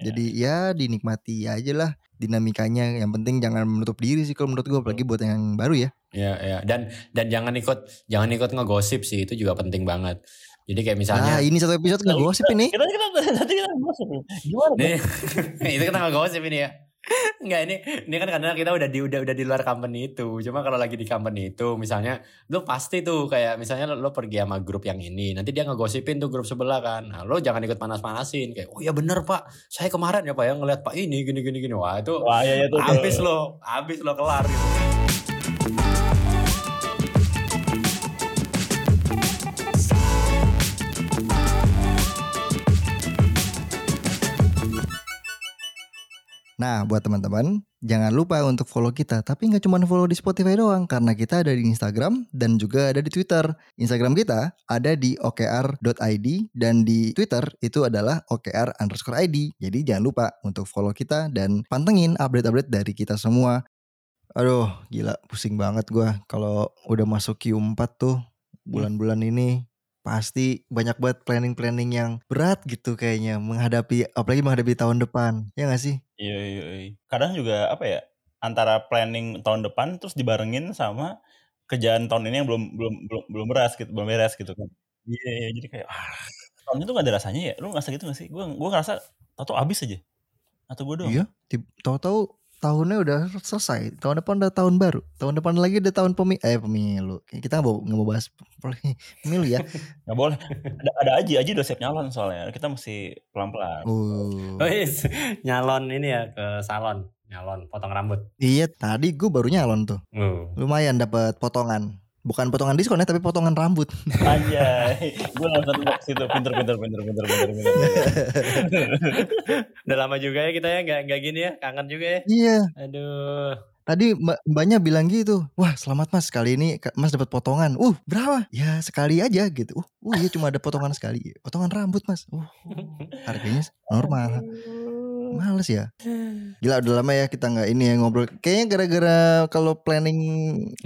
Jadi ya dinikmati aja lah dinamikanya. Yang penting jangan menutup diri sih kalau menurut gue apalagi buat yang baru ya. Ya, ya. Dan dan jangan ikut jangan ikut ngegosip sih itu juga penting banget. Jadi kayak misalnya Nah, ini satu episode nggak gosip ini. Kita kita nanti kita gosip. Gimana? nih itu kita ngegosip ini ya. Enggak ini ini kan karena kita udah di udah udah di luar company itu. Cuma kalau lagi di company itu misalnya lu pasti tuh kayak misalnya lo pergi sama grup yang ini, nanti dia ngegosipin tuh grup sebelah kan. Nah, lo jangan ikut panas-panasin kayak oh ya bener Pak, saya kemarin ya Pak ya ngeliat Pak ini gini gini gini. Wah, itu Wah, ya, ya tuh. habis lo, habis lo kelar gitu. Nah, buat teman-teman, jangan lupa untuk follow kita. Tapi nggak cuma follow di Spotify doang, karena kita ada di Instagram dan juga ada di Twitter. Instagram kita ada di okr.id dan di Twitter itu adalah okr underscore id. Jadi jangan lupa untuk follow kita dan pantengin update-update dari kita semua. Aduh, gila pusing banget gua kalau udah masuk Q4 tuh bulan-bulan ini pasti banyak banget planning-planning yang berat gitu kayaknya menghadapi apalagi menghadapi tahun depan. Ya gak sih? Iya, iya, iya. Kadang juga apa ya? Antara planning tahun depan terus dibarengin sama kerjaan tahun ini yang belum belum belum belum beres gitu, belum beres gitu kan. Iya, iya jadi kayak ah, tahun itu gak ada rasanya ya. Lu ngerasa gitu gak sih? Gue gue ngerasa tau habis aja. Atau gue doang? Iya, tahu-tahu tahunnya udah selesai. Tahun depan udah tahun baru. Tahun depan lagi udah tahun pemilu. Eh pemilu. Kita nggak mau nggak mau bahas pemilu ya. Gak boleh. Ada, ada Aji, Aji udah siap nyalon soalnya. Kita mesti pelan-pelan. Uh. Oh, yes. nyalon ini ya ke salon, nyalon potong rambut. Iya, tadi gue baru nyalon tuh. Uh. Lumayan dapat potongan. Bukan potongan diskon ya, tapi potongan rambut. Anjay. gue langsung tembak situ. Pinter, pinter, pinter, pinter, pinter, pinter. Udah lama juga ya kita ya nggak nggak gini ya, kangen juga ya. iya. Aduh. Tadi mbak mbaknya bilang gitu, wah selamat mas kali ini mas dapat potongan. Uh berapa? Ya sekali aja gitu. Uh, uh iya cuma ada potongan sekali. Potongan rambut mas. Uh, harganya normal. Males ya. Gila udah lama ya kita nggak ini ya ngobrol. Kayaknya gara-gara kalau planning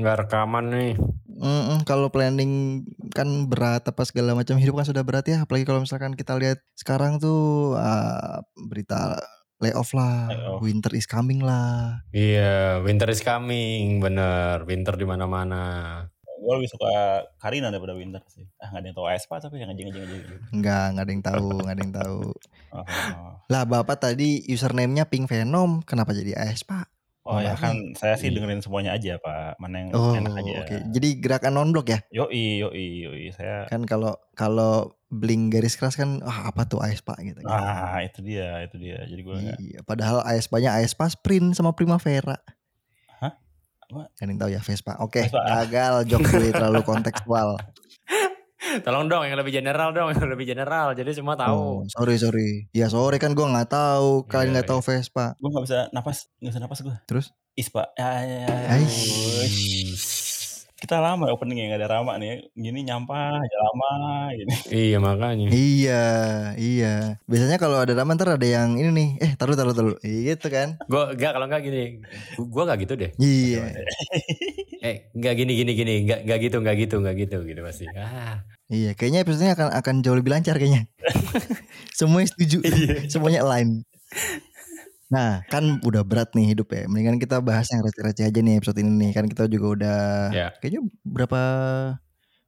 Nggak rekaman nih. Mm-mm, kalau planning kan berat apa segala macam hidup kan sudah berat ya apalagi kalau misalkan kita lihat sekarang tuh ah, berita layoff lah Layoff. winter is coming lah Iya, winter is coming, bener. Winter di mana-mana. gue lebih suka Karina daripada Winter sih. Ah gak ada yang tahu Aespa tapi yang ngejeng ngejeng ngejeng. nggak nggak ada yang tahu nggak ada yang tahu Oh, lah bapak tadi username-nya Pink Venom kenapa jadi Aespa Oh ya kan saya sih dengerin semuanya aja pak. Mana yang oh enak aja. oke jadi gerakan non blok ya Yoi yoi yoi saya. kan kalau kalau bling garis keras kan ah apa tuh Aespa gitu kan. Ah itu dia itu dia. Jadi nggak. Iya, padahal Aespa-nya Aespa Sprint sama Primavera. Hah? Apa? Kan tahu ya Vespa. Oke, Vespa. gagal jok gue terlalu kontekstual. Tolong dong yang lebih general dong, yang lebih general. Jadi semua Oh, tahu. sorry sorry. Ya sorry kan gue nggak tahu. Kalian Iya, nggak tahu Vespa. Gue nggak bisa napas nggak bisa napas gue. Terus? Ispa. Ya, ya, ya. Aish. Kita lama opening nggak ada Rama nih. Gini nyampah aja lama. Gini. Iya makanya. Iya, iya. Biasanya kalau ada drama ntar ada yang ini nih. Eh, taruh taruh taruh. Gitu kan? Gue gak kalau nggak gini, gue nggak gitu deh. Iya. Eh nggak gini gini gini, nggak nggak gitu nggak gitu nggak gitu gitu pasti. Ah, Iya, kayaknya episodenya akan akan jauh lebih lancar kayaknya. Semuanya setuju. Semuanya align. Nah, kan udah berat nih hidup ya. Mendingan kita bahas yang receh-receh aja nih episode ini nih. Kan kita juga udah Ya. kayaknya berapa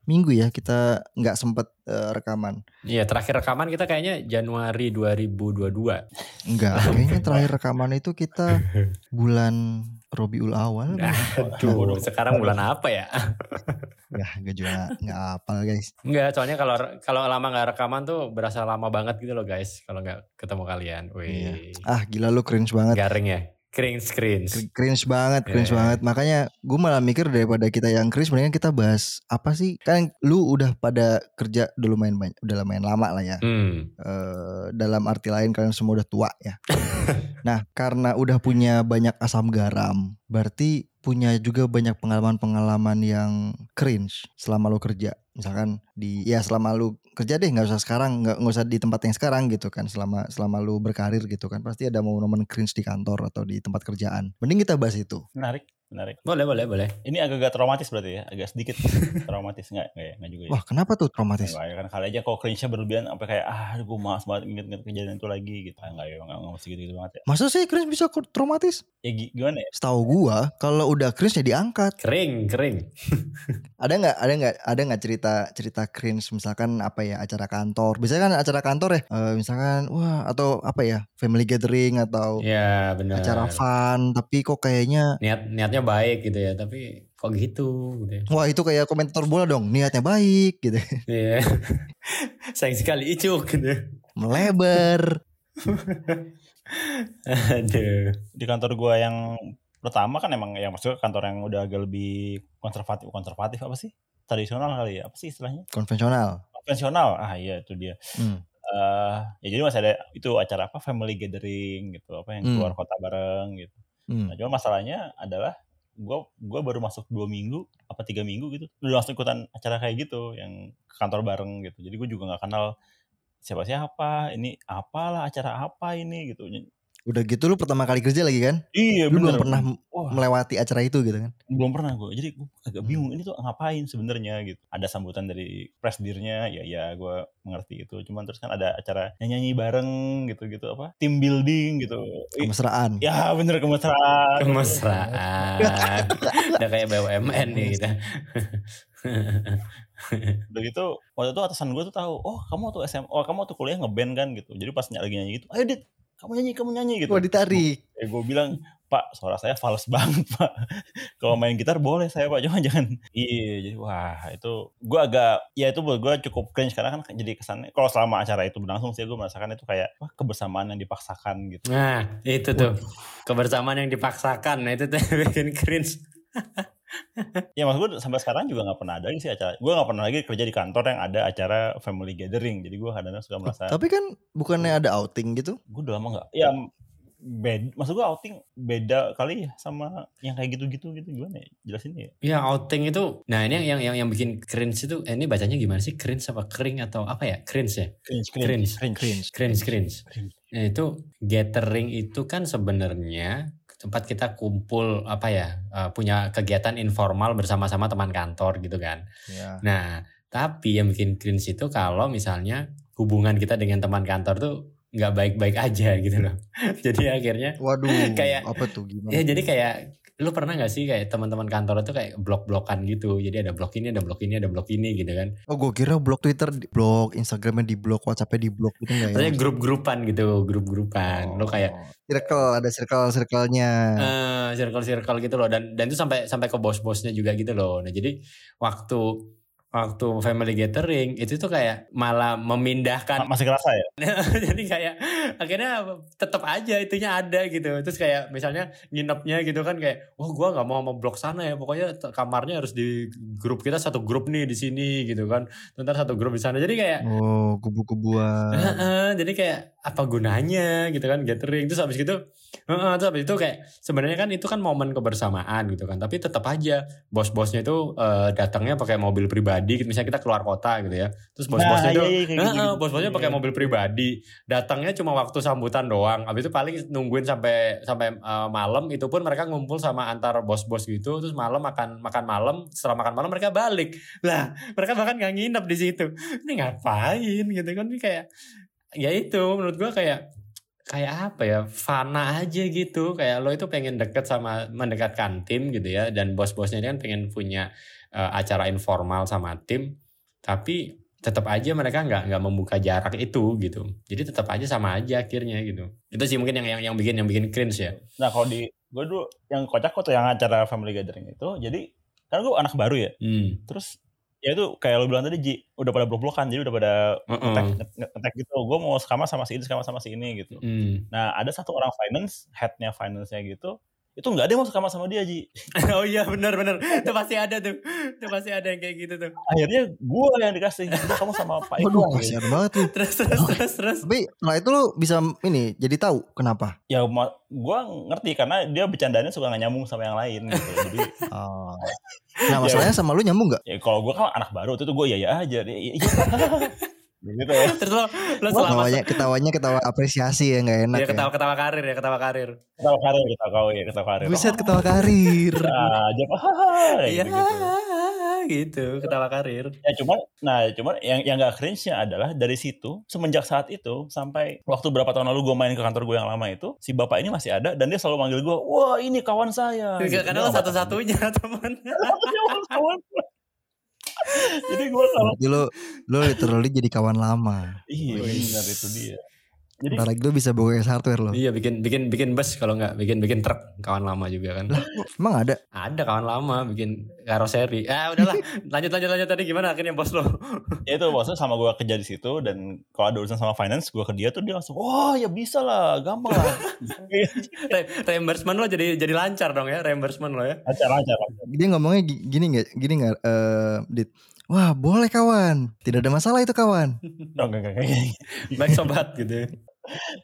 minggu ya kita nggak sempet eh, rekaman. Iya terakhir rekaman kita kayaknya Januari 2022. Enggak, kayaknya terakhir rekaman itu kita bulan Robiul Awal. Nah, Aduh, sekarang bulan apa ya? Ya, enggak juga nggak apal guys. Enggak, soalnya kalau kalau lama nggak rekaman tuh berasa lama banget gitu loh guys. Kalau nggak ketemu kalian, wih, Ah, gila lu cringe banget. garing ya, cringe cringe. Cr- Cringe banget, cringe Iya. banget. Makanya gue malah mikir daripada kita yang cringe, mendingan kita bahas apa sih? Kan lu udah pada kerja udah lumayan banyak, udah lumayan lama lah ya. Hmm, Eh, dalam arti lain kalian semua udah tua ya. nah, karena udah punya banyak asam garam, berarti punya juga banyak pengalaman-pengalaman yang cringe selama lu kerja. Misalkan di ya selama lu kerja deh nggak usah sekarang nggak usah di tempat yang sekarang gitu kan selama selama lu berkarir gitu kan pasti ada momen-momen cringe di kantor atau di tempat kerjaan mending kita bahas itu Menarik. Menarik. Boleh, boleh, boleh. Ini agak-agak traumatis berarti ya, agak sedikit traumatis nggak? Nggak ya, nggak juga ya. Wah kenapa tuh traumatis? Enggak ya kan kali aja kalau cringe-nya berlebihan sampai kayak ah gue malas banget inget-inget kejadian itu lagi gitu. Ah, enggak ya, enggak, enggak mesti gitu-gitu banget ya. Masa sih cringe bisa kok traumatis? Ya gi- gimana ya? Setahu gua kalau udah cringe ya diangkat. Kering, kering. Ada nggak ada nggak ada nggak cerita cerita cringe misalkan apa ya acara kantor. Biasanya kan acara kantor ya, eh, misalkan wah atau apa ya family gathering atau Ya, benar. acara fun tapi kok kayaknya Niat niatnya baik gitu ya, tapi kok gitu gitu ya. wah itu kayak komentator bola dong niatnya baik gitu Iya. Sayang sekali icuk gitu. melebar Aduh. Di kantor gue yang pertama kan emang yang maksudnya kantor yang udah agak lebih konservatif konservatif apa sih? Tradisional kali ya? Apa sih istilahnya? konvensional Konvensional. Ah iya itu dia. Hmm. eh ya jadi masih ada itu acara apa family gathering gitu apa yang Hmm. keluar kota bareng gitu. Hmm. Nah cuma masalahnya adalah gua gua baru masuk dua minggu apa tiga minggu gitu udah langsung ikutan acara kayak gitu yang ke kantor bareng gitu. Jadi gue juga nggak kenal siapa siapa ini apalah acara apa ini gitu. Udah gitu lu pertama kali kerja lagi kan? Iya lu belum bener. pernah Wah, melewati acara itu gitu kan? Belum pernah gue jadi gue agak bingung ini tuh ngapain sebenarnya gitu. Ada sambutan dari presidirnya ya ya gue mengerti itu cuman terus kan ada acara nyanyi nyanyi bareng gitu gitu apa team building gitu. Kemesraan. Ya bener kemesraan. Kemesraan. Udah kayak BUMN nih kita. udah gitu waktu itu atasan gue tuh tahu oh kamu tuh SM oh kamu tuh kuliah ngeband kan? gitu. Jadi pas lagi nyanyi gitu ayo dit kamu nyanyi kamu nyanyi gitu wah ditarik eh gue bilang pak suara saya fals banget pak kalau main gitar boleh saya pak cuma jangan iya jadi wah itu gue agak ya itu buat gue cukup cringe karena kan jadi kesannya kalau selama acara itu berlangsung sih gue merasakan itu kayak wah kebersamaan yang dipaksakan gitu Nah, itu tuh. Kebersamaan yang dipaksakan. Nah, itu tuh bikin cringe. ya maksud gue sampai sekarang juga nggak pernah ada sih acara gue nggak pernah lagi kerja di kantor yang ada acara family gathering jadi gue kadang-kadang suka merasa tapi kan bukannya ada outing gitu gue udah lama nggak ya beda maksud gue outing beda kali ya sama yang kayak gitu-gitu gitu gimana ya jelasin ya Ya outing itu, nah ini yang yang yang bikin cringe itu, eh, ini bacanya gimana sih? Cringe apa kering atau apa ya? Cringe ya? cringe Cringe. cringe Cringe, cringe. Cringe. Nah itu gathering itu kan sebenarnya tempat kita kumpul apa ya? eh, punya kegiatan informal bersama-sama teman kantor gitu kan. ya Nah tapi yang bikin cringe itu kalau misalnya hubungan kita dengan teman kantor tuh nggak baik-baik aja gitu loh. Jadi akhirnya waduh Kayak- apa tuh gimana Ya jadi kayak lu pernah gak sih kayak teman-teman kantor itu kayak blok-blokan gitu. Jadi ada blok ini, ada blok ini, ada blok ini gitu kan. oh gue kira blok twitter di blok instagramnya di blok whatsappnya di blok gitu enggak ya Maksudnya grup-grupan gitu, grup-grupan. Lu kayak Oh, circle ada circle circle-nya eh circle-circle gitu loh dan dan itu sampai sampai ke bos-bosnya juga gitu loh. Nah, jadi waktu waktu family gathering itu tuh kayak malah memindahkan Ma- masih kerasa ya? Jadi kayak akhirnya tetap aja itunya ada gitu. Terus kayak misalnya nginepnya gitu kan kayak wah gua nggak mau sama blok sana ya. Pokoknya kamarnya harus di grup kita satu grup nih di sini gitu kan. Ntar satu grup di sana. Jadi kayak oh kubu-kubuan. Jadi kayak apa gunanya gitu kan gathering. Terus habis gitu heeh, terus habis itu kayak sebenarnya kan itu kan momen kebersamaan gitu kan. Tapi tetap aja bos-bosnya itu eh, datangnya pakai mobil pribadi gitu. Misalnya kita keluar kota gitu ya. Terus bos-bosnya itu iya, iya, gitu-gitu. bos-bosnya pakai mobil pribadi. Datangnya cuma waktu sambutan doang. Habis itu paling nungguin sampai sampai eh, malam itu pun mereka ngumpul sama antar bos-bos gitu. Terus malam makan makan malam setelah makan malam mereka balik. Lah mereka bahkan nggak nginep di situ. Ini ngapain gitu kan? Ini kayak ya itu menurut gua kayak kayak apa ya fana aja gitu. Kayak lo itu pengen deket sama mendekatkan tim gitu ya. Dan bos-bosnya kan pengen punya eh, acara informal sama tim. Tapi tetap aja mereka nggak nggak membuka jarak itu gitu. Jadi tetap aja sama aja akhirnya gitu. Itu sih mungkin yang yang yang bikin yang bikin cringe ya. Nah kalau di gue dulu yang kocak kok tuh yang acara family gathering itu jadi kan gue anak baru ya. Hmm. terus ya itu kayak lo bilang tadi Ji udah pada blok-blokan jadi udah pada Heeh. ngetek nge- ngetek gitu gue mau sekama sama si ini sekama sama si ini gitu Hmm. nah ada satu orang finance headnya finance-nya gitu itu nggak ada yang mau sekama sama dia Ji oh iya benar benar itu pasti ada tuh itu pasti ada yang kayak gitu tuh akhirnya gue yang dikasih udah kamu sama Pak Eko Waduh gitu. kasihan banget tuh terus terus terus terus Tapi setelah itu lo bisa ini jadi tahu kenapa? ya gue ngerti karena dia bercandanya suka gak nyambung sama yang lain gitu jadi Oh. Nah masalahnya sama lu nyambung nggak? ya kalau gue kan anak baru itu gue iya iya aja Dia, iya, iya. Gitu ya. Terus lo lo selama Ketawanya, ketawanya ketawa apresiasi ya nggak enak ya ya. ketawa ketawa karir ya ketawa karir. Ketawa karir, ketawa karir, ya, ketawa karir. Buset ketawa karir. Ah, aja hahaha, Iya gitu-gitu. gitu ketawa karir. Ya cuman, nah cuman yang yang gak cringe-nya adalah dari situ semenjak saat itu sampai waktu berapa tahun lalu gue main ke kantor gue yang lama itu si bapak ini masih ada dan dia selalu manggil gue, wah ini kawan saya. Gitu. Karena lo Dia satu-satunya teman. nggak kawan. Jadi gue kalau lo lo literally jadi kawan lama. iya benar itu dia. Jadi Ntar lagi lo bisa bawa hardware lo. Iya bikin bikin bikin bus kalau nggak bikin bikin truk kawan lama juga kan. Emang ada? Ada kawan lama bikin karoseri. Ah udahlah lanjut lanjut lanjut tadi gimana akhirnya bos lo. ya itu maksudnya sama gue kerja di situ dan kalau ada urusan sama finance gue ke dia tuh dia langsung wah ya bisa lah gampang lah Re- reimbursement lo jadi jadi lancar dong ya reimbursement lo ya. lancar lancar. Dia ngomongnya gi- gini nggak? Gini nggak? eh dit. Wah boleh kawan. Tidak ada masalah itu kawan. Oh, enggak, enggak, enggak. Baik sobat gitu. ya.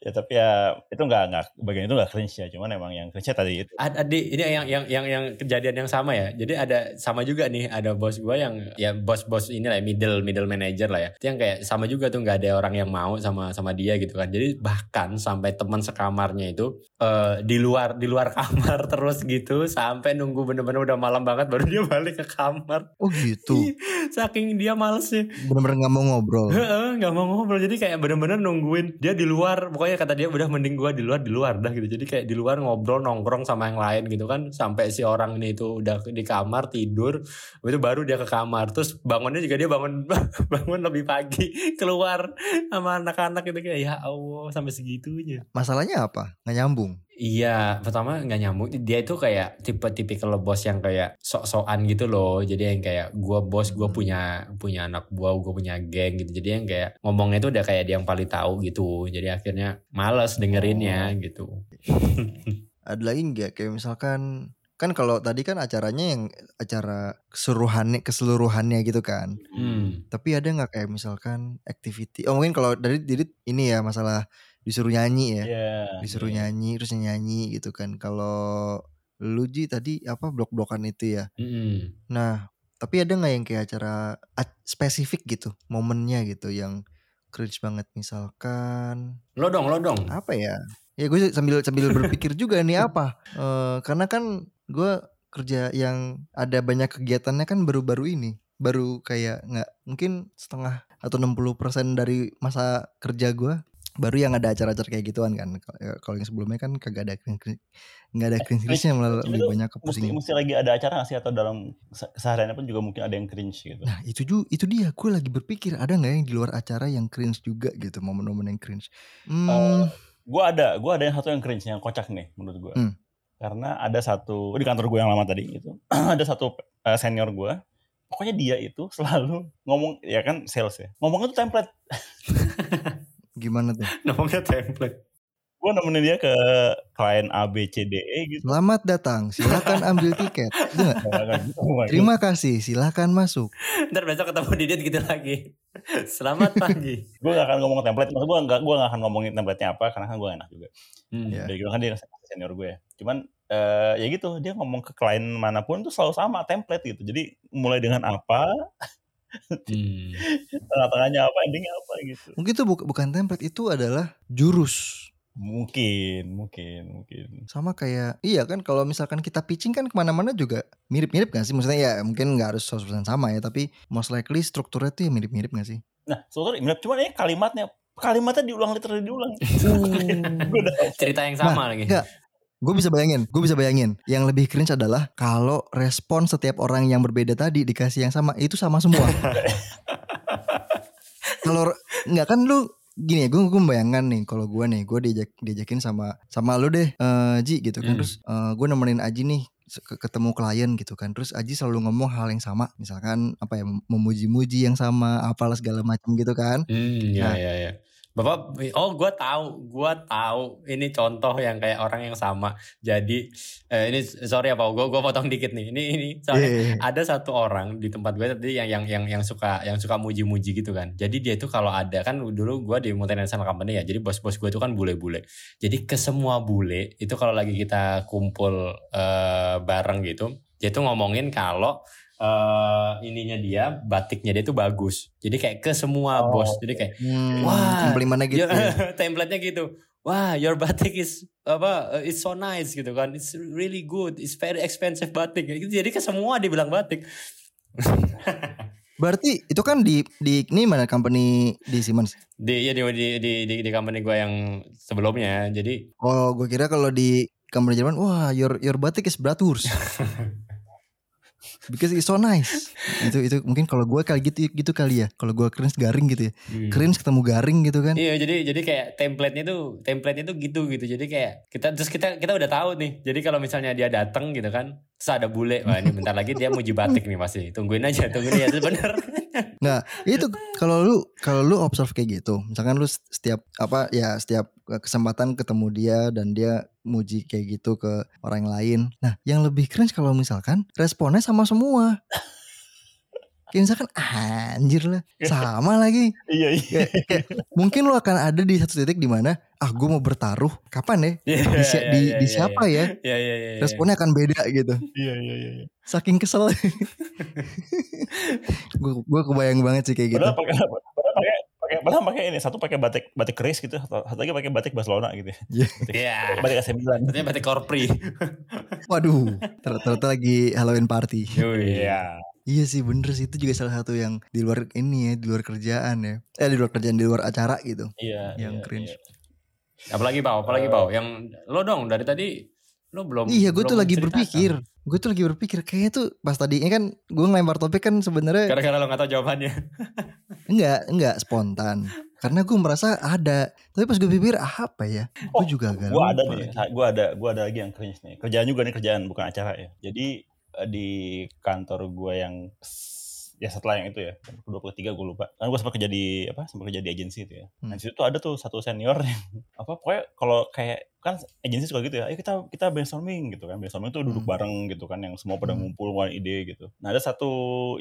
Ya tapi ya itu enggak enggak bagian itu enggak cringe ya cuman emang yang cringe tadi itu Ada di ini yang yang yang yang kejadian yang sama ya. Jadi ada sama juga nih ada bos gua yang ya bos-bos ini lah ya, middle middle manager lah ya. Itu yang kayak sama juga tuh nggak ada orang yang mau sama sama dia gitu kan. Jadi bahkan sampai teman sekamarnya itu eh, di luar di luar kamar terus gitu sampai nunggu bener-bener udah malam banget baru dia balik ke kamar. Oh gitu. Saking dia malesnya. Bener-bener nggak mau ngobrol. Heeh, nggak mau ngobrol jadi kayak bener-bener nungguin dia di luar pokoknya kata dia udah mending gua di luar di luar dah gitu. Jadi kayak di luar ngobrol nongkrong sama yang lain gitu kan. Sampai si orang ini itu udah di kamar tidur itu baru dia ke kamar. Terus bangunnya juga dia bangun bangun lebih pagi keluar sama anak-anak gitu kayak ya Allah sampai segitunya. Masalahnya apa? Nggak nyambung. Iya, pertama nggak nyambung. Dia itu kayak tipe-tipe kalau bos yang kayak sok-sokan gitu loh. Jadi yang kayak gua bos, gua punya punya anak buah, gua punya geng gitu. Jadi yang kayak ngomongnya itu udah kayak dia yang paling tahu gitu. Jadi akhirnya males dengerinnya gitu. Ada lagi nggak? Kayak misalkan kan kalau tadi kan acaranya yang acara keseluruhannya keseluruhannya gitu kan. Hmm. Tapi ada nggak kayak misalkan activity? Oh mungkin kalau dari Didit ini ya masalah disuruh nyanyi ya. ya disuruh nyanyi terus nyanyi gitu kan. Kalau lu Ji tadi apa blok-blokan itu ya? Mm-mm. nah tapi ada nggak yang kayak acara spesifik gitu momennya gitu yang cringe banget? Misalkan Lo dong, lo dong. apa ya? Ya gue sambil sambil berpikir juga nih apa? Eh, karena kan gue kerja yang ada banyak kegiatannya kan baru-baru ini. Baru kayak nggak mungkin setengah atau 60% dari masa kerja gue baru yang ada acara-acara kayak gituan kan. Kalau- ya, kalau yang sebelumnya kan kagak ada nggak ada cringe cringe malah itu lebih banyak ke mesti pusing mesti lagi ada acara nggak sih? Atau dalam se- kesehariannya pun juga mungkin ada yang cringe gitu? Nah itu juga itu dia. Gue lagi berpikir ada nggak yang di luar acara yang cringe juga gitu? Momen-momen yang cringe. Hmm, gue ada gue ada yang satu yang cringe yang kocak nih menurut gue Hmm. karena ada satu di kantor gue yang lama tadi itu ada satu eh, senior gue pokoknya dia itu selalu ngomong ya kan sales ya. Ngomongnya tuh template gimana tuh Ngomongnya template. gue nemenin dia ke klien A B C D E gitu selamat datang silakan ambil tiket kayak gitu, gitu. Terima kasih, silakan masuk. Ntar besok ketemu Didit gitu lagi. Selamat pagi. gue gak akan ngomong template maksud gue gak, gue gak akan ngomongin template-nya apa karena kan gue enak juga Hmm. Ya. dari gitu kan dia senior gue ya cuman eh, ya gitu dia ngomong ke klien mana pun tuh selalu sama template gitu jadi mulai dengan apa Hmm. tengah-tengahnya apa endingnya apa gitu Mungkin itu bu- bukan template, itu adalah jurus. mungkin mungkin mungkin Sama kayak, iya kan kalau misalkan kita pitching kan ke mana-mana juga mirip-mirip gak sih? Maksudnya ya mungkin nggak harus 100% sama ya, tapi most likely strukturnya tuh ya mirip-mirip gak sih? nah sebetulnya cuman ini kalimatnya kalimatnya diulang literally diulang Cerita yang sama lagi. enggak. Gue bisa bayangin, gue bisa bayangin. Yang lebih cringe adalah kalau respon setiap orang yang berbeda tadi dikasih yang sama, itu sama semua. kalau nggak kan lu gini ya, gue gue bayangkan nih kalau gue nih, gue diajak diajakin sama sama lu deh, eh, Ji gitu kan. Hmm. Terus gue nemenin Aji nih ketemu klien gitu kan. Terus Aji selalu ngomong hal yang sama, misalkan apa ya memuji-muji yang sama, apalah segala macam gitu kan. Hmm, ya Nah. ya ya. Bapak, oh gue tahu, gue tahu. Ini contoh yang kayak orang yang sama. Jadi eh, ini sorry ya Pak, gue gue potong dikit nih. Ini ini soalnya Iya. ada satu orang di tempat gue tadi yang yang yang yang suka yang suka muji-muji gitu kan. Jadi dia itu kalau ada kan dulu gue di multinational company ya. Jadi bos-bos gue itu kan bule-bule. Jadi ke semua bule itu kalau lagi kita kumpul eh, bareng gitu, dia tuh ngomongin kalau eh, ininya dia batiknya dia tuh bagus. Jadi kayak ke semua Oh, bos. Jadi kayak Hmm, Wah, komplimennya gitu ya, ya. template-nya gitu. Wah, your batik is apa? uh, It's so nice gitu kan. It's really good. It's very expensive batik. Jadi ke semua dibilang batik. Berarti itu kan di di ini mana company di Siemens? Di ya di di di di, di company gue yang sebelumnya. Jadi Oh, gue kira kalau di company Jerman, wah your your batik is Bratwurst. Because it's so nice. Itu itu mungkin kalau gue kali gitu gitu kali ya. Kalau gue cringe garing gitu ya. hmm. Cringe ketemu garing gitu kan. Iya jadi jadi kayak template-nya tuh template-nya tuh gitu gitu. Jadi kayak kita terus kita kita udah tahu nih. Jadi kalau misalnya dia datang gitu kan, terus ada bule, wah ini bentar lagi dia mau batik nih pasti. Tungguin aja, tungguin aja. Bener. Nggak, itu kalau lu kalau lu observe kayak gitu. Misalkan lu setiap apa ya setiap kesempatan ketemu dia dan dia muji kayak gitu ke orang lain. Nah, yang lebih cringe kalau misalkan responnya sama semua. Kayak misalkan anjir lah sama lagi Iya iya. kayak, mungkin lo akan ada di satu titik di mana ah gue mau bertaruh kapan ya Iya, di, iya, di, iya, di iya, siapa ya Iya iya iya. iya. responnya akan beda gitu Iya iya iya. iya. saking kesel gue gue kebayang banget sih kayak gitu Padahal pakai padahal pakai ini satu pakai batik batik keris gitu, satu lagi pakai batik Barcelona gitu. ya. Iya. Batik, Iya. batik AC Milan. Artinya batik korpri. waduh ter- ternyata lagi Halloween party. Iya. iya sih bener sih itu juga salah satu yang di luar ini ya di luar kerjaan ya eh di luar kerjaan di luar acara gitu Iya. Yang iya, cringe. iya. Apalagi bau, apalagi bau. Yang lo dong dari tadi lo belum. iya gue tuh lagi ceritakan. berpikir gue tuh lagi berpikir kayaknya tuh pas tadi ini kan gue ngelempar topik kan sebenarnya Gara-gara lo gak tau jawabannya. Enggak, enggak spontan. Karena gue merasa ada. Tapi pas gue pikir ah, apa ya? Oh, gue juga agak Gua ada nih, lagi. gua ada gua ada lagi yang cringe nih. Kerjaan juga nih kerjaan bukan acara ya. Jadi eh, di kantor gua yang ya setelah yang itu ya, yang kedua ketiga gue lupa. Kan gue sempat kerja di apa? Sempat kerja di agensi itu ya. Nah, Hmm. di situ tuh ada tuh satu senior yang apa pokoknya kalau kayak kan agensi suka gitu ya, ayo kita kita brainstorming gitu kan. Brainstorming tuh duduk Hmm. bareng gitu kan yang semua pada Hmm. ngumpul ngeluarin ide gitu. Nah, ada satu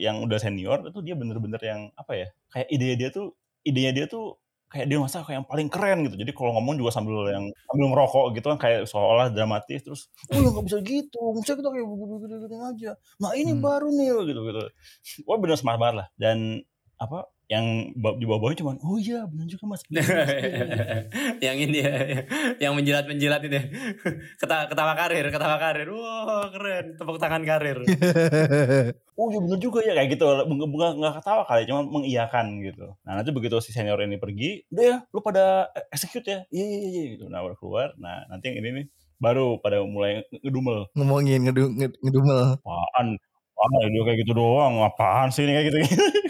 yang udah senior itu dia bener-bener yang apa ya? Kayak ide dia tuh idenya dia tuh kayak dia masa kayak yang paling keren gitu. Jadi kalau ngomong juga sambil yang sambil ngerokok gitu kan kayak seolah dramatis terus oh nggak bisa gitu, bisa kita kayak begini-begini aja. Nah ini Hmm. baru nih gitu gitu. Wah bener smart banget lah. Dan apa yang di bawah-bawahnya cuman oh iya bener juga mas. Mas. yang ini ya, yang menjilat-menjilat itu. ya. Ketawa, ketawa karir, ketawa karir. Wah, keren. Tepuk tangan karir. oh iya bener juga ya kayak gitu. Bunga bunga nggak ketawa kali, cuma mengiyakan gitu. Nah nanti begitu si senior ini pergi, udah ya lu pada execute ya. Iya iya iya gitu. Nah udah keluar. Nah nanti yang ini nih baru pada mulai ngedumel. Ngomongin ngedu, nged- ngedumel. apaan ah dia kayak gitu doang apaan sih ini kayak gitu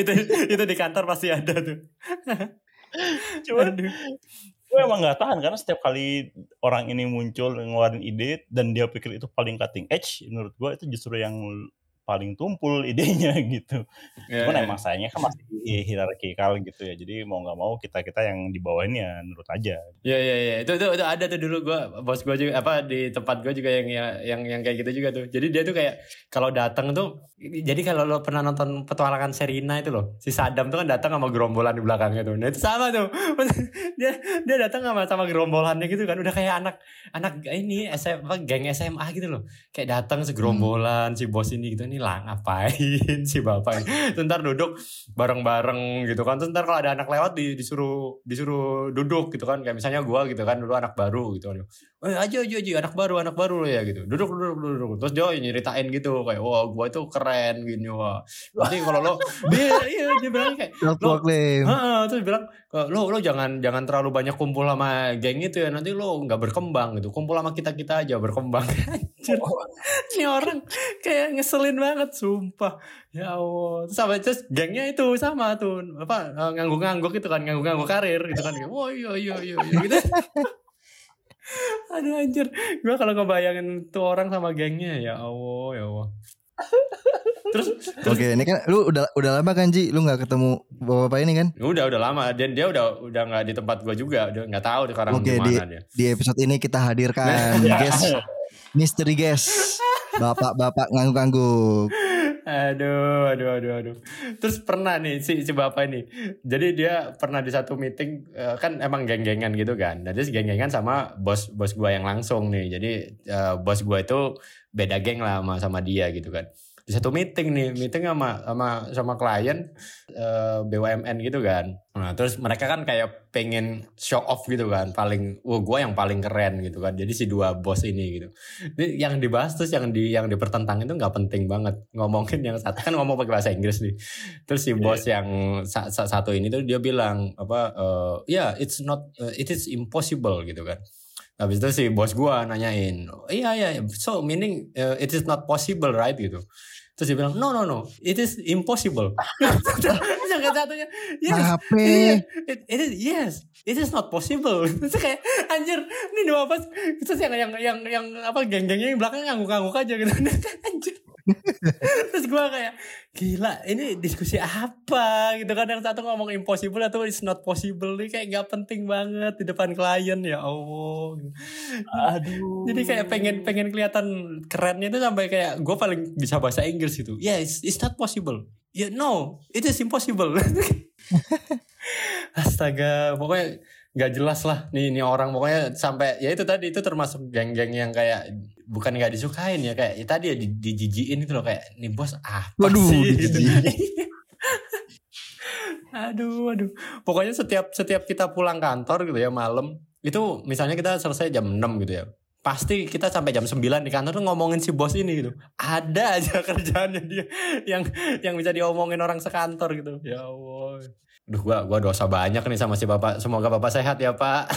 itu itu di kantor pasti ada tuh. cuman Aduh. gue emang nggak tahan karena setiap kali orang ini muncul ngeluarin ide dan dia pikir itu paling cutting edge menurut gue itu justru yang paling tumpul idenya gitu cuman Ya, emang sayangnya kan masih hierarkikal gitu ya jadi mau nggak mau kita kita yang di bawah ini ya nurut aja Iya iya iya itu itu itu ada tuh dulu gua bos gua juga apa di tempat gua juga yang yang yang kayak gitu juga tuh. Jadi dia tuh kayak kalau datang tuh jadi kalau lo pernah nonton petualangan Serina itu loh. Si Sadam tuh kan datang sama gerombolan di belakangnya tuh. Nah itu sama tuh. dia dia datang sama sama gerombolannya gitu kan udah kayak anak anak ini SM, apa, geng SMA gitu loh. Kayak datang segerombolan si bos ini gitu. Ini lah ngapain si bapak ini. Terus ntar duduk bareng-bareng gitu kan. Terus ntar kalau ada anak lewat di- disuruh disuruh duduk gitu kan. Kayak misalnya gua gitu kan dulu anak baru gitu kan. Eh aja aja aja anak baru anak baru ya gitu. Duduk duduk duduk. duduk. Terus dia nyeritain gitu kayak wah gua itu keren gini wah. Nanti kalau lo dia iya dia bilang kayak Lo- terus bilang "Eh, lo lo jangan jangan terlalu banyak kumpul sama geng itu ya nanti lo nggak berkembang gitu kumpul sama kita kita aja berkembang Anjir. ini orang kayak ngeselin banget sumpah. Ya allah terus sama terus gengnya itu sama tuh. Apa eh, ngangguk-ngangguk itu kan ngangguk-ngangguk karir gitu kan. Kayak, wah iya iya iya iya," gitu. Aduh anjir. Gue kalau ngebayangin tuh orang sama gengnya ya allah ya allah. Terus terus Oke, ini kan lu udah udah lama kan Ji, lu nggak ketemu bapak-bapak ini kan? Udah udah lama. Dan dia udah udah nggak di tempat gua juga, udah nggak tahu sekarang Oke, di mana dia. Di episode ini kita hadirkan guest Misteri guest. Bapak-bapak ngangguk-ngangguk. Aduh, aduh, aduh, aduh. Terus pernah nih si si bapak ini. Jadi dia pernah di satu meeting eh, kan emang geng-gengan gitu kan. Nah, dia geng-gengan sama bos bos gua yang langsung nih. Jadi eh, bos gua itu beda geng lah sama sama dia gitu kan. Di satu meeting nih meeting sama sama sama klien uh, BUMN gitu kan. Nah terus mereka kan kayak pengen show off gitu kan paling wah gue yang paling keren gitu kan. Jadi si dua bos ini gitu. Ini yang dibahas terus yang di yang dipertentang itu nggak penting banget. Ngomongin yang satu kan ngomong pakai bahasa Inggris nih. Terus si bos yeah. yang sa sa satu ini tuh dia bilang apa uh, ya yeah, it's not uh, it is impossible gitu kan Habis itu si bos gua nanyain, iya iya, so meaning uh, it is not possible right gitu. Terus dia bilang, no no no, it is impossible. Yang satunya, yes, it, it, it is yes, it is not possible. Terus kayak anjir, ini dua apa? Terus yang yang yang yang apa geng-gengnya yang belakang ngangguk-ngangguk aja gitu. anjir. Terus gue kayak gila ini diskusi apa gitu kan yang satu ngomong impossible atau it's not possible ini kayak gak penting banget di depan klien ya Allah. Aduh. Jadi kayak pengen pengen kelihatan kerennya itu sampai kayak gue paling bisa bahasa Inggris itu. Yeah, it's, it's not possible. Yeah, no, it is impossible. Astaga, pokoknya nggak jelas lah nih ini orang pokoknya sampai ya itu tadi itu termasuk geng-geng yang kayak bukan nggak disukain ya kayak ya tadi ya di, dijijiin itu loh kayak nih bos apa Waduh, sih gitu. aduh aduh pokoknya setiap setiap kita pulang kantor gitu ya malam itu misalnya kita selesai jam 6 gitu ya pasti kita sampai jam 9 di kantor tuh ngomongin si bos ini gitu. Ada aja kerjaannya dia yang yang bisa diomongin orang sekantor gitu. Ya Allah. Duh gua gua dosa banyak nih sama si Bapak. Semoga Bapak sehat ya, Pak.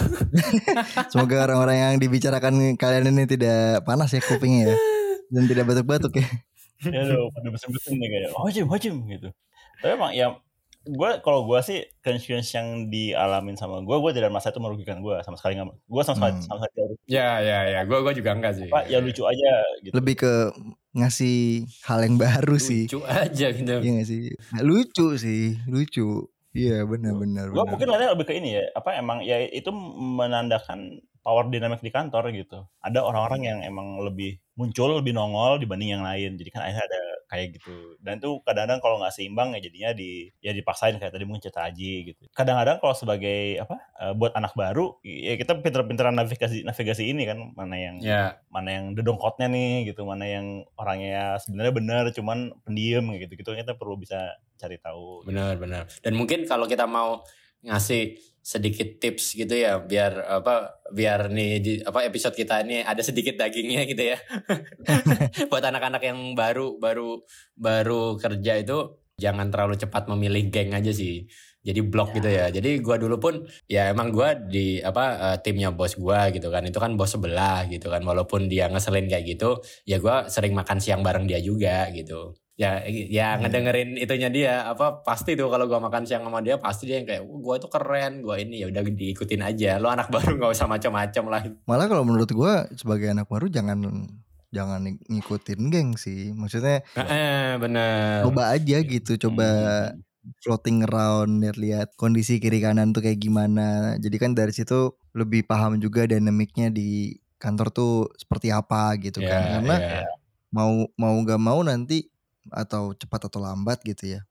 Semoga orang-orang yang dibicarakan kalian ini tidak panas ya kupingnya ya. Dan tidak batuk-batuk ya. ya lo pada besen-besen nih kayak wajib wajib gitu. Tapi emang ya gue kalau gue sih conscience yang dialamin sama gue gue tidak masa itu merugikan gue sama sekali nggak gue sama sekali hmm. sama sekali ya ya ya gue gue juga enggak sih Pak, ya lucu aja gitu lebih ke ngasih hal yang baru lucu sih lucu aja gitu iya gak sih lucu sih lucu Iya benar-benar. Gue mungkin lihatnya lebih ke ini ya, apa emang ya itu menandakan power dynamic di kantor gitu. Ada orang-orang yang emang lebih muncul, lebih nongol dibanding yang lain. Jadi kan akhirnya ada kayak gitu. Dan itu kadang-kadang kalau nggak seimbang ya jadinya di ya dipaksain kayak tadi mungkin cerita Aji gitu. Kadang-kadang kalau sebagai apa uh, buat anak baru ya kita pinter-pinteran navigasi navigasi ini kan mana yang yeah. mana yang dedongkotnya nih gitu, mana yang orangnya sebenarnya benar cuman pendiam gitu gitu kita perlu bisa cari tahu. Benar benar. Dan mungkin kalau kita mau ngasih sedikit tips gitu ya biar apa biar nih di, apa episode kita ini ada sedikit dagingnya gitu ya buat anak-anak yang baru baru baru kerja itu jangan terlalu cepat memilih geng aja sih jadi blok ya. gitu ya jadi gua dulu pun ya emang gua di apa uh, timnya bos gua gitu kan itu kan bos sebelah gitu kan walaupun dia ngeselin kayak gitu ya gua sering makan siang bareng dia juga gitu ya ya hmm. ngedengerin itunya dia apa pasti tuh kalau gua makan siang sama dia pasti dia yang kayak gua itu keren gua ini ya udah diikutin aja lo anak baru nggak usah macam-macam lah malah kalau menurut gua sebagai anak baru jangan jangan ngikutin geng sih maksudnya eh, bener coba aja gitu coba hmm. floating around lihat-lihat kondisi kiri kanan tuh kayak gimana jadi kan dari situ lebih paham juga dinamiknya di kantor tuh seperti apa gitu yeah, kan karena yeah. mau mau gak mau nanti atau cepat atau lambat gitu ya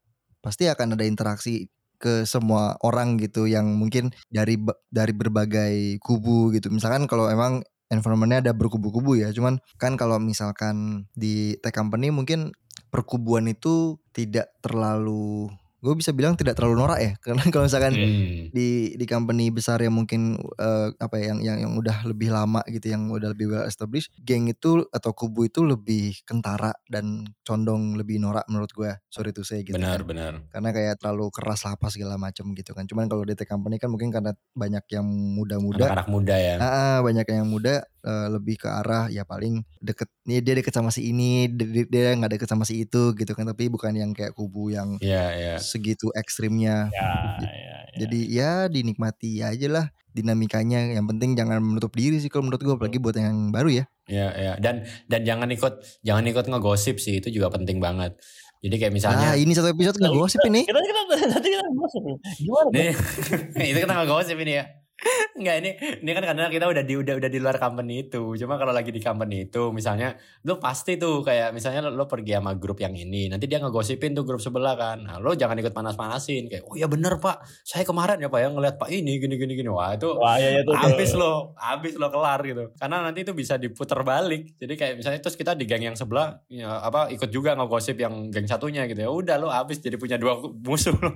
pasti akan ada interaksi ke semua orang gitu yang mungkin dari dari berbagai kubu gitu. Misalkan kalau emang environmentnya ada berkubu-kubu ya cuman kan kalau misalkan di tech company mungkin perkubuan itu tidak terlalu gue bisa bilang tidak terlalu norak ya karena kalau misalkan hmm. di di company besar yang mungkin uh, apa ya yang yang yang udah lebih lama gitu yang udah lebih well established geng itu atau kubu itu lebih kentara dan condong lebih norak menurut gue sorry tuh saya gitu benar kan. benar karena kayak terlalu keras lah apa segala macam gitu kan cuman kalau di tech company kan mungkin karena banyak yang muda-muda anak-anak muda ya uh, banyak yang muda uh, lebih ke arah ya paling deket nih dia deket sama si ini dia nggak deket sama si itu gitu kan tapi bukan yang kayak kubu yang yeah, yeah. Segitu ekstrimnya. Yeah, yeah, yeah. jadi ya dinikmati aja lah dinamikanya. Yang penting jangan menutup diri sih kalau menurut gue apalagi buat yang baru ya. Ya ya. Dan dan jangan ikut jangan ikut ngegosip sih itu juga penting banget. Jadi kayak misalnya Nah ini satu episode ngegosip ini. Kita kita kita, kita, kita ngegosip Gimana Nih, Itu kita ngegosip ini ya Enggak ini ini kan karena kita udah di udah udah di luar company itu. Cuma kalau lagi di company itu misalnya lu pasti tuh kayak misalnya lo pergi sama grup yang ini, nanti dia ngegosipin tuh grup sebelah kan. Nah, lo jangan ikut panas-panasin kayak oh ya bener Pak, saya kemarin ya Pak ya ngeliat Pak ini gini gini gini. Wah, itu Wah, iya, iya, tuh. habis lo, habis lo kelar gitu. Karena nanti itu bisa diputar balik. Jadi kayak misalnya terus kita di geng yang sebelah ya, apa ikut juga ngegosip yang geng satunya gitu ya. Udah lo habis jadi punya dua musuh lo.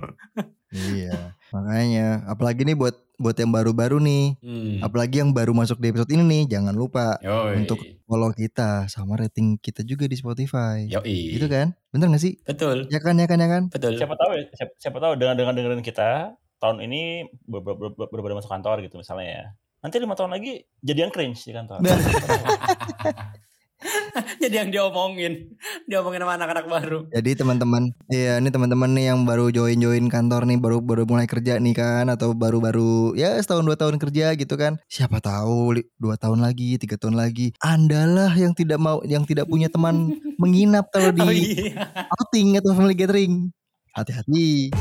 iya. Makanya apalagi nih buat buat yang baru-baru nih. Hmm. Apalagi yang baru masuk di episode ini nih, jangan lupa Yoi. untuk follow kita sama rating kita juga di Spotify. Yoi. Gitu kan? Bener gak sih? Betul. Ya kan, ya kan, ya kan? Betul. siapa tahu ya siapa, siapa tahu dengan dengan dengerin kita tahun ini ber- berbeda masuk kantor gitu misalnya ya nanti lima tahun lagi jadi yang cringe di kantor. Jadi yang diomongin, diomongin sama anak-anak baru. Jadi teman-teman, iya ini teman-teman nih yang baru join-join kantor nih, baru baru mulai kerja nih kan, atau baru-baru ya setahun dua tahun kerja gitu kan. Siapa tahu dua tahun lagi, tiga tahun lagi, andalah yang tidak mau, yang tidak punya teman menginap kalau di Oh iya. outing atau family gathering. Hati-hati.